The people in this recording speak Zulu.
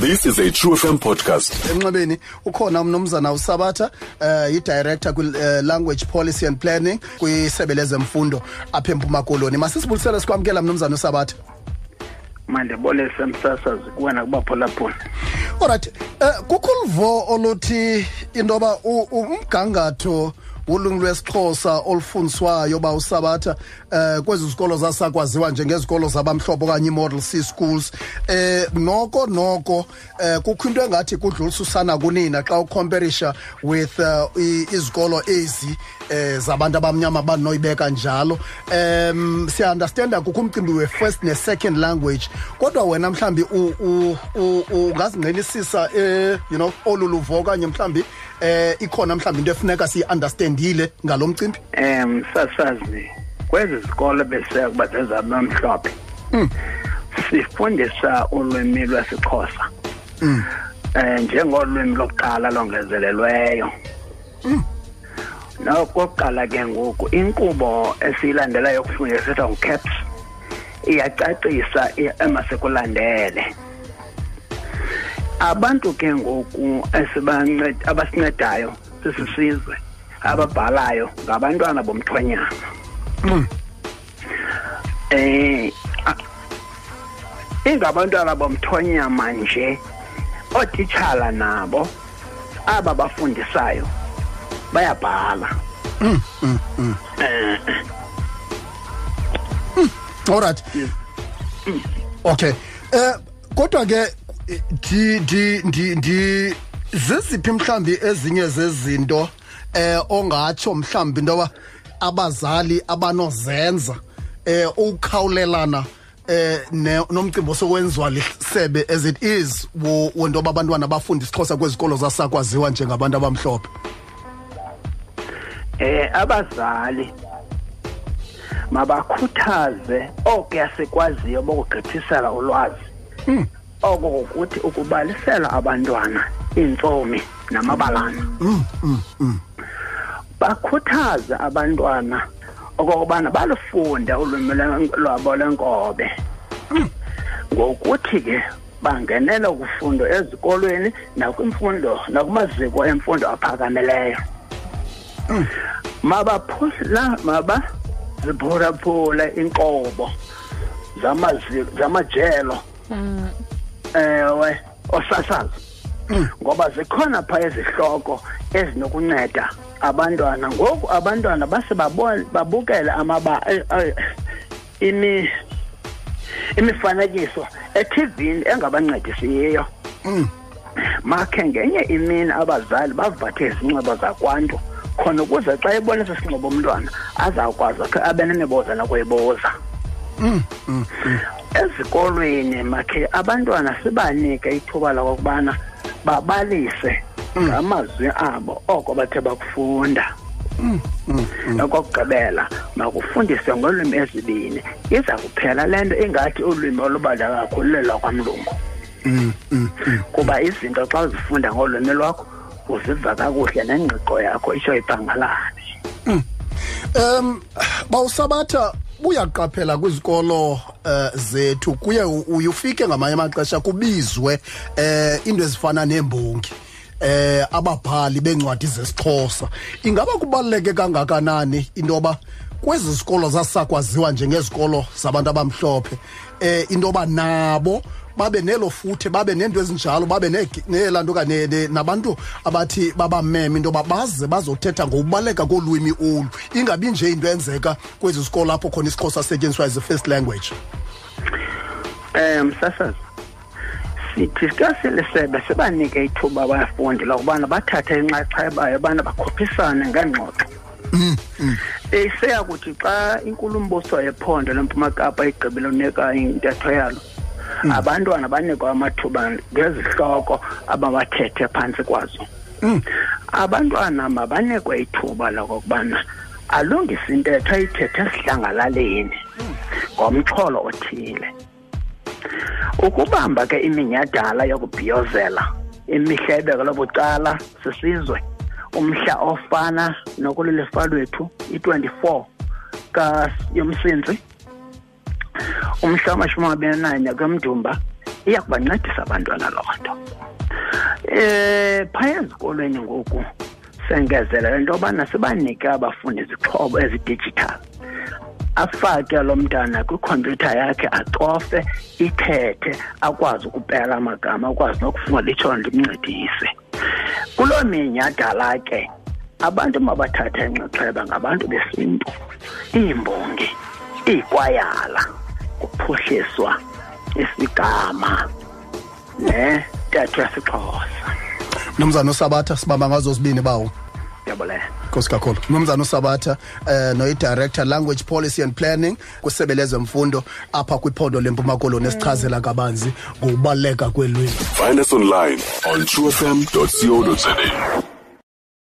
This is a True FM podcast. enxebeni ukhona umnumzana usabatha uh, i-director kwi-language policy and planning kwisebe lezemfundo apha empuma koloni. Masisibulisele sikwamkela mnumzana usabatha. Mandibolise msasazi kuwena kubaphulaphula olright um kukho uluvo oluthi into yoba u- u- umgangatho wolwimi lwesixhosa olufundiswayo uba usabatha um kwezi zikolo zasakwaziwa njengezikolo zabamhlophe okanye i-model c schools. Um noko noko um kukho into engathi kudlulisa usana kunina xa ucomperisha with uh, i- izikolo ezi. Um zabantu abamnyama bandinoyibeka njalo. Um siyaunderstanda kukho umcimbi we-first ne-second language kodwa wena mhlawumbi u- u- u- ungazingqinisisa um you know olu luvo okanye mhlawumbi um ikhona mhlawumbi into efuneka siyi-understandile ngalo mcimbi? Um msasazi kwezi zikolo besiya kuba zezabamhlophe sifundisa ulwimi lwesixhosa. Um njengolwimi lokuqala longezelelweyo. Nokokuqala ke ngoku inkqubo esiyilandelayo yokufundisa ethiwa ngucaps iyacacisa emasikulandele abantu ke ngoku abasincedayo sisisizwe ababhalayo ngabantwana bomthonyana eh a- ingabantwana bomthonyama nje ootitshala nabo aba bafundisayo. Bayabhala alright okay. Eh kodwa ke di di di di ziziphi mhlambi ezinye zezinto eh ongatsho mhlambi into yoba abazali abanozenza eh ukukhawulelana eh ne- nomcimbi osokwenziwa lisebe as it is wo- wento yoba abantwana bafunda isixhosa kwezikolo zasakwaziwa njengabantu abamhlophe? Eh abazali mabakhuthaze okuya sikwaziyo bokugqithisela ulwazi. Oko kokuthi ukubalisela abantwana iintsomi namabalana. Bakhuthaze abantwana okokubana balufunde ulwimi lwabo lwenkobe. Ngokuthi ke bangenele ukufundo ezikolweni nakwimfundo nakumaziko emfundo aphakamileyo. Mabaphula maba ziphulaphule inqobo zamaziko zamajelo ewe osasazo ngoba zikhona phaa ezihloko ezinokunceda abantwana. Ngoku abantwana base babone babukele amaba eh, eh, imi imifanekiso eTVini engabancedisiyo. Makhe ngenye imini abazali bavathe izinxibo zakwantu. Khona ukuze xa ebona esi sinxibo umntwana azawukwazi akhe abe nemibuzo nokuyibuza ezikolweni makhe abantwana sibanike ithuba lokokubana babalise ngamazwi abo oko bathe bakufunda. Okokugqibela makufundiswe ngolwimi ezibini. Iza kuphela le nto ingathi ulwimi olubanda kakhulu lelwakwamlungu kuba izinto xa uzifunda ngolwimi lwakho uziva kakuhle nengqiqo yakho itsho ibhangalale Um bawusabatha buyaqaphela kwizikolo uh, zethu kuye u- uye ufike ngamanye amaxesha kubizwe eh into ezifana nembongi eh ababhali bencwadi zesixhosa. Ingaba kubaluleke kangakanani into yoba kwezi zikolo zasakwaziwa njengezikolo zabantu abamhlophe eh into yoba nabo babe nelo futhe babe nento ezinjalo babe nelaa nto kane ne- nabantu abathi babameme into yoba baze bazothetha ngokubaluleka kolwimi olu. Ingabi nje into yenzeka kwezi sikolo apho khona isixhosa asetyenziswa as a first language. Um msasazi sithi xa sebe sibanike ithuba abafundi lokubana bathathe inxaxhebayo abana bakhuphisane ngengxoxo. Iseyakuthi xa inkulumbuso yephondo lempuma kapa igqibile unika intetho yalo abantwana banikwa amathuba ngezihloko abawathethe phantsi kwazo. Abantwana mabanikwe ithuba lokokubana alungise intetho ayithethe esidlangalaleni ngomxholo othile. Ukubamba ke iminyadala yokubhiyozela imihla kalobucala sisizwe umhla ofana nokulilifa lwethu i-24 ka yomsintsi umhla wamashumi amabini nanye kwemdumba iya kubancedisa abantwana loo nto. Um phaya ezikolweni ngoku sengezelela into yobana sibanike abafundi izixhobo ezidijithali. Afake lo mntana kwikhompyutha yakhe acofe ithethe akwazi ukupela amagama akwazi nokufunga itshono limncedise kuloo minyhadala ke abantu mabathatha inxaxheba ngabantu besintu iimbongi iikwayala kuphuhliswa isigama nentetho yasixhosa mnumzana usabatha sibamba ngazo zibini bawo? Ndiyabulela nkosi kakhulu. Mnumzana usabatha um noyi-director language policy and planning kwisebe lezemfundo apha kwiphondo lempuma koloni esichazela kabanzi ngokubaluleka kwelwimi. Find us online on truefm.co.za.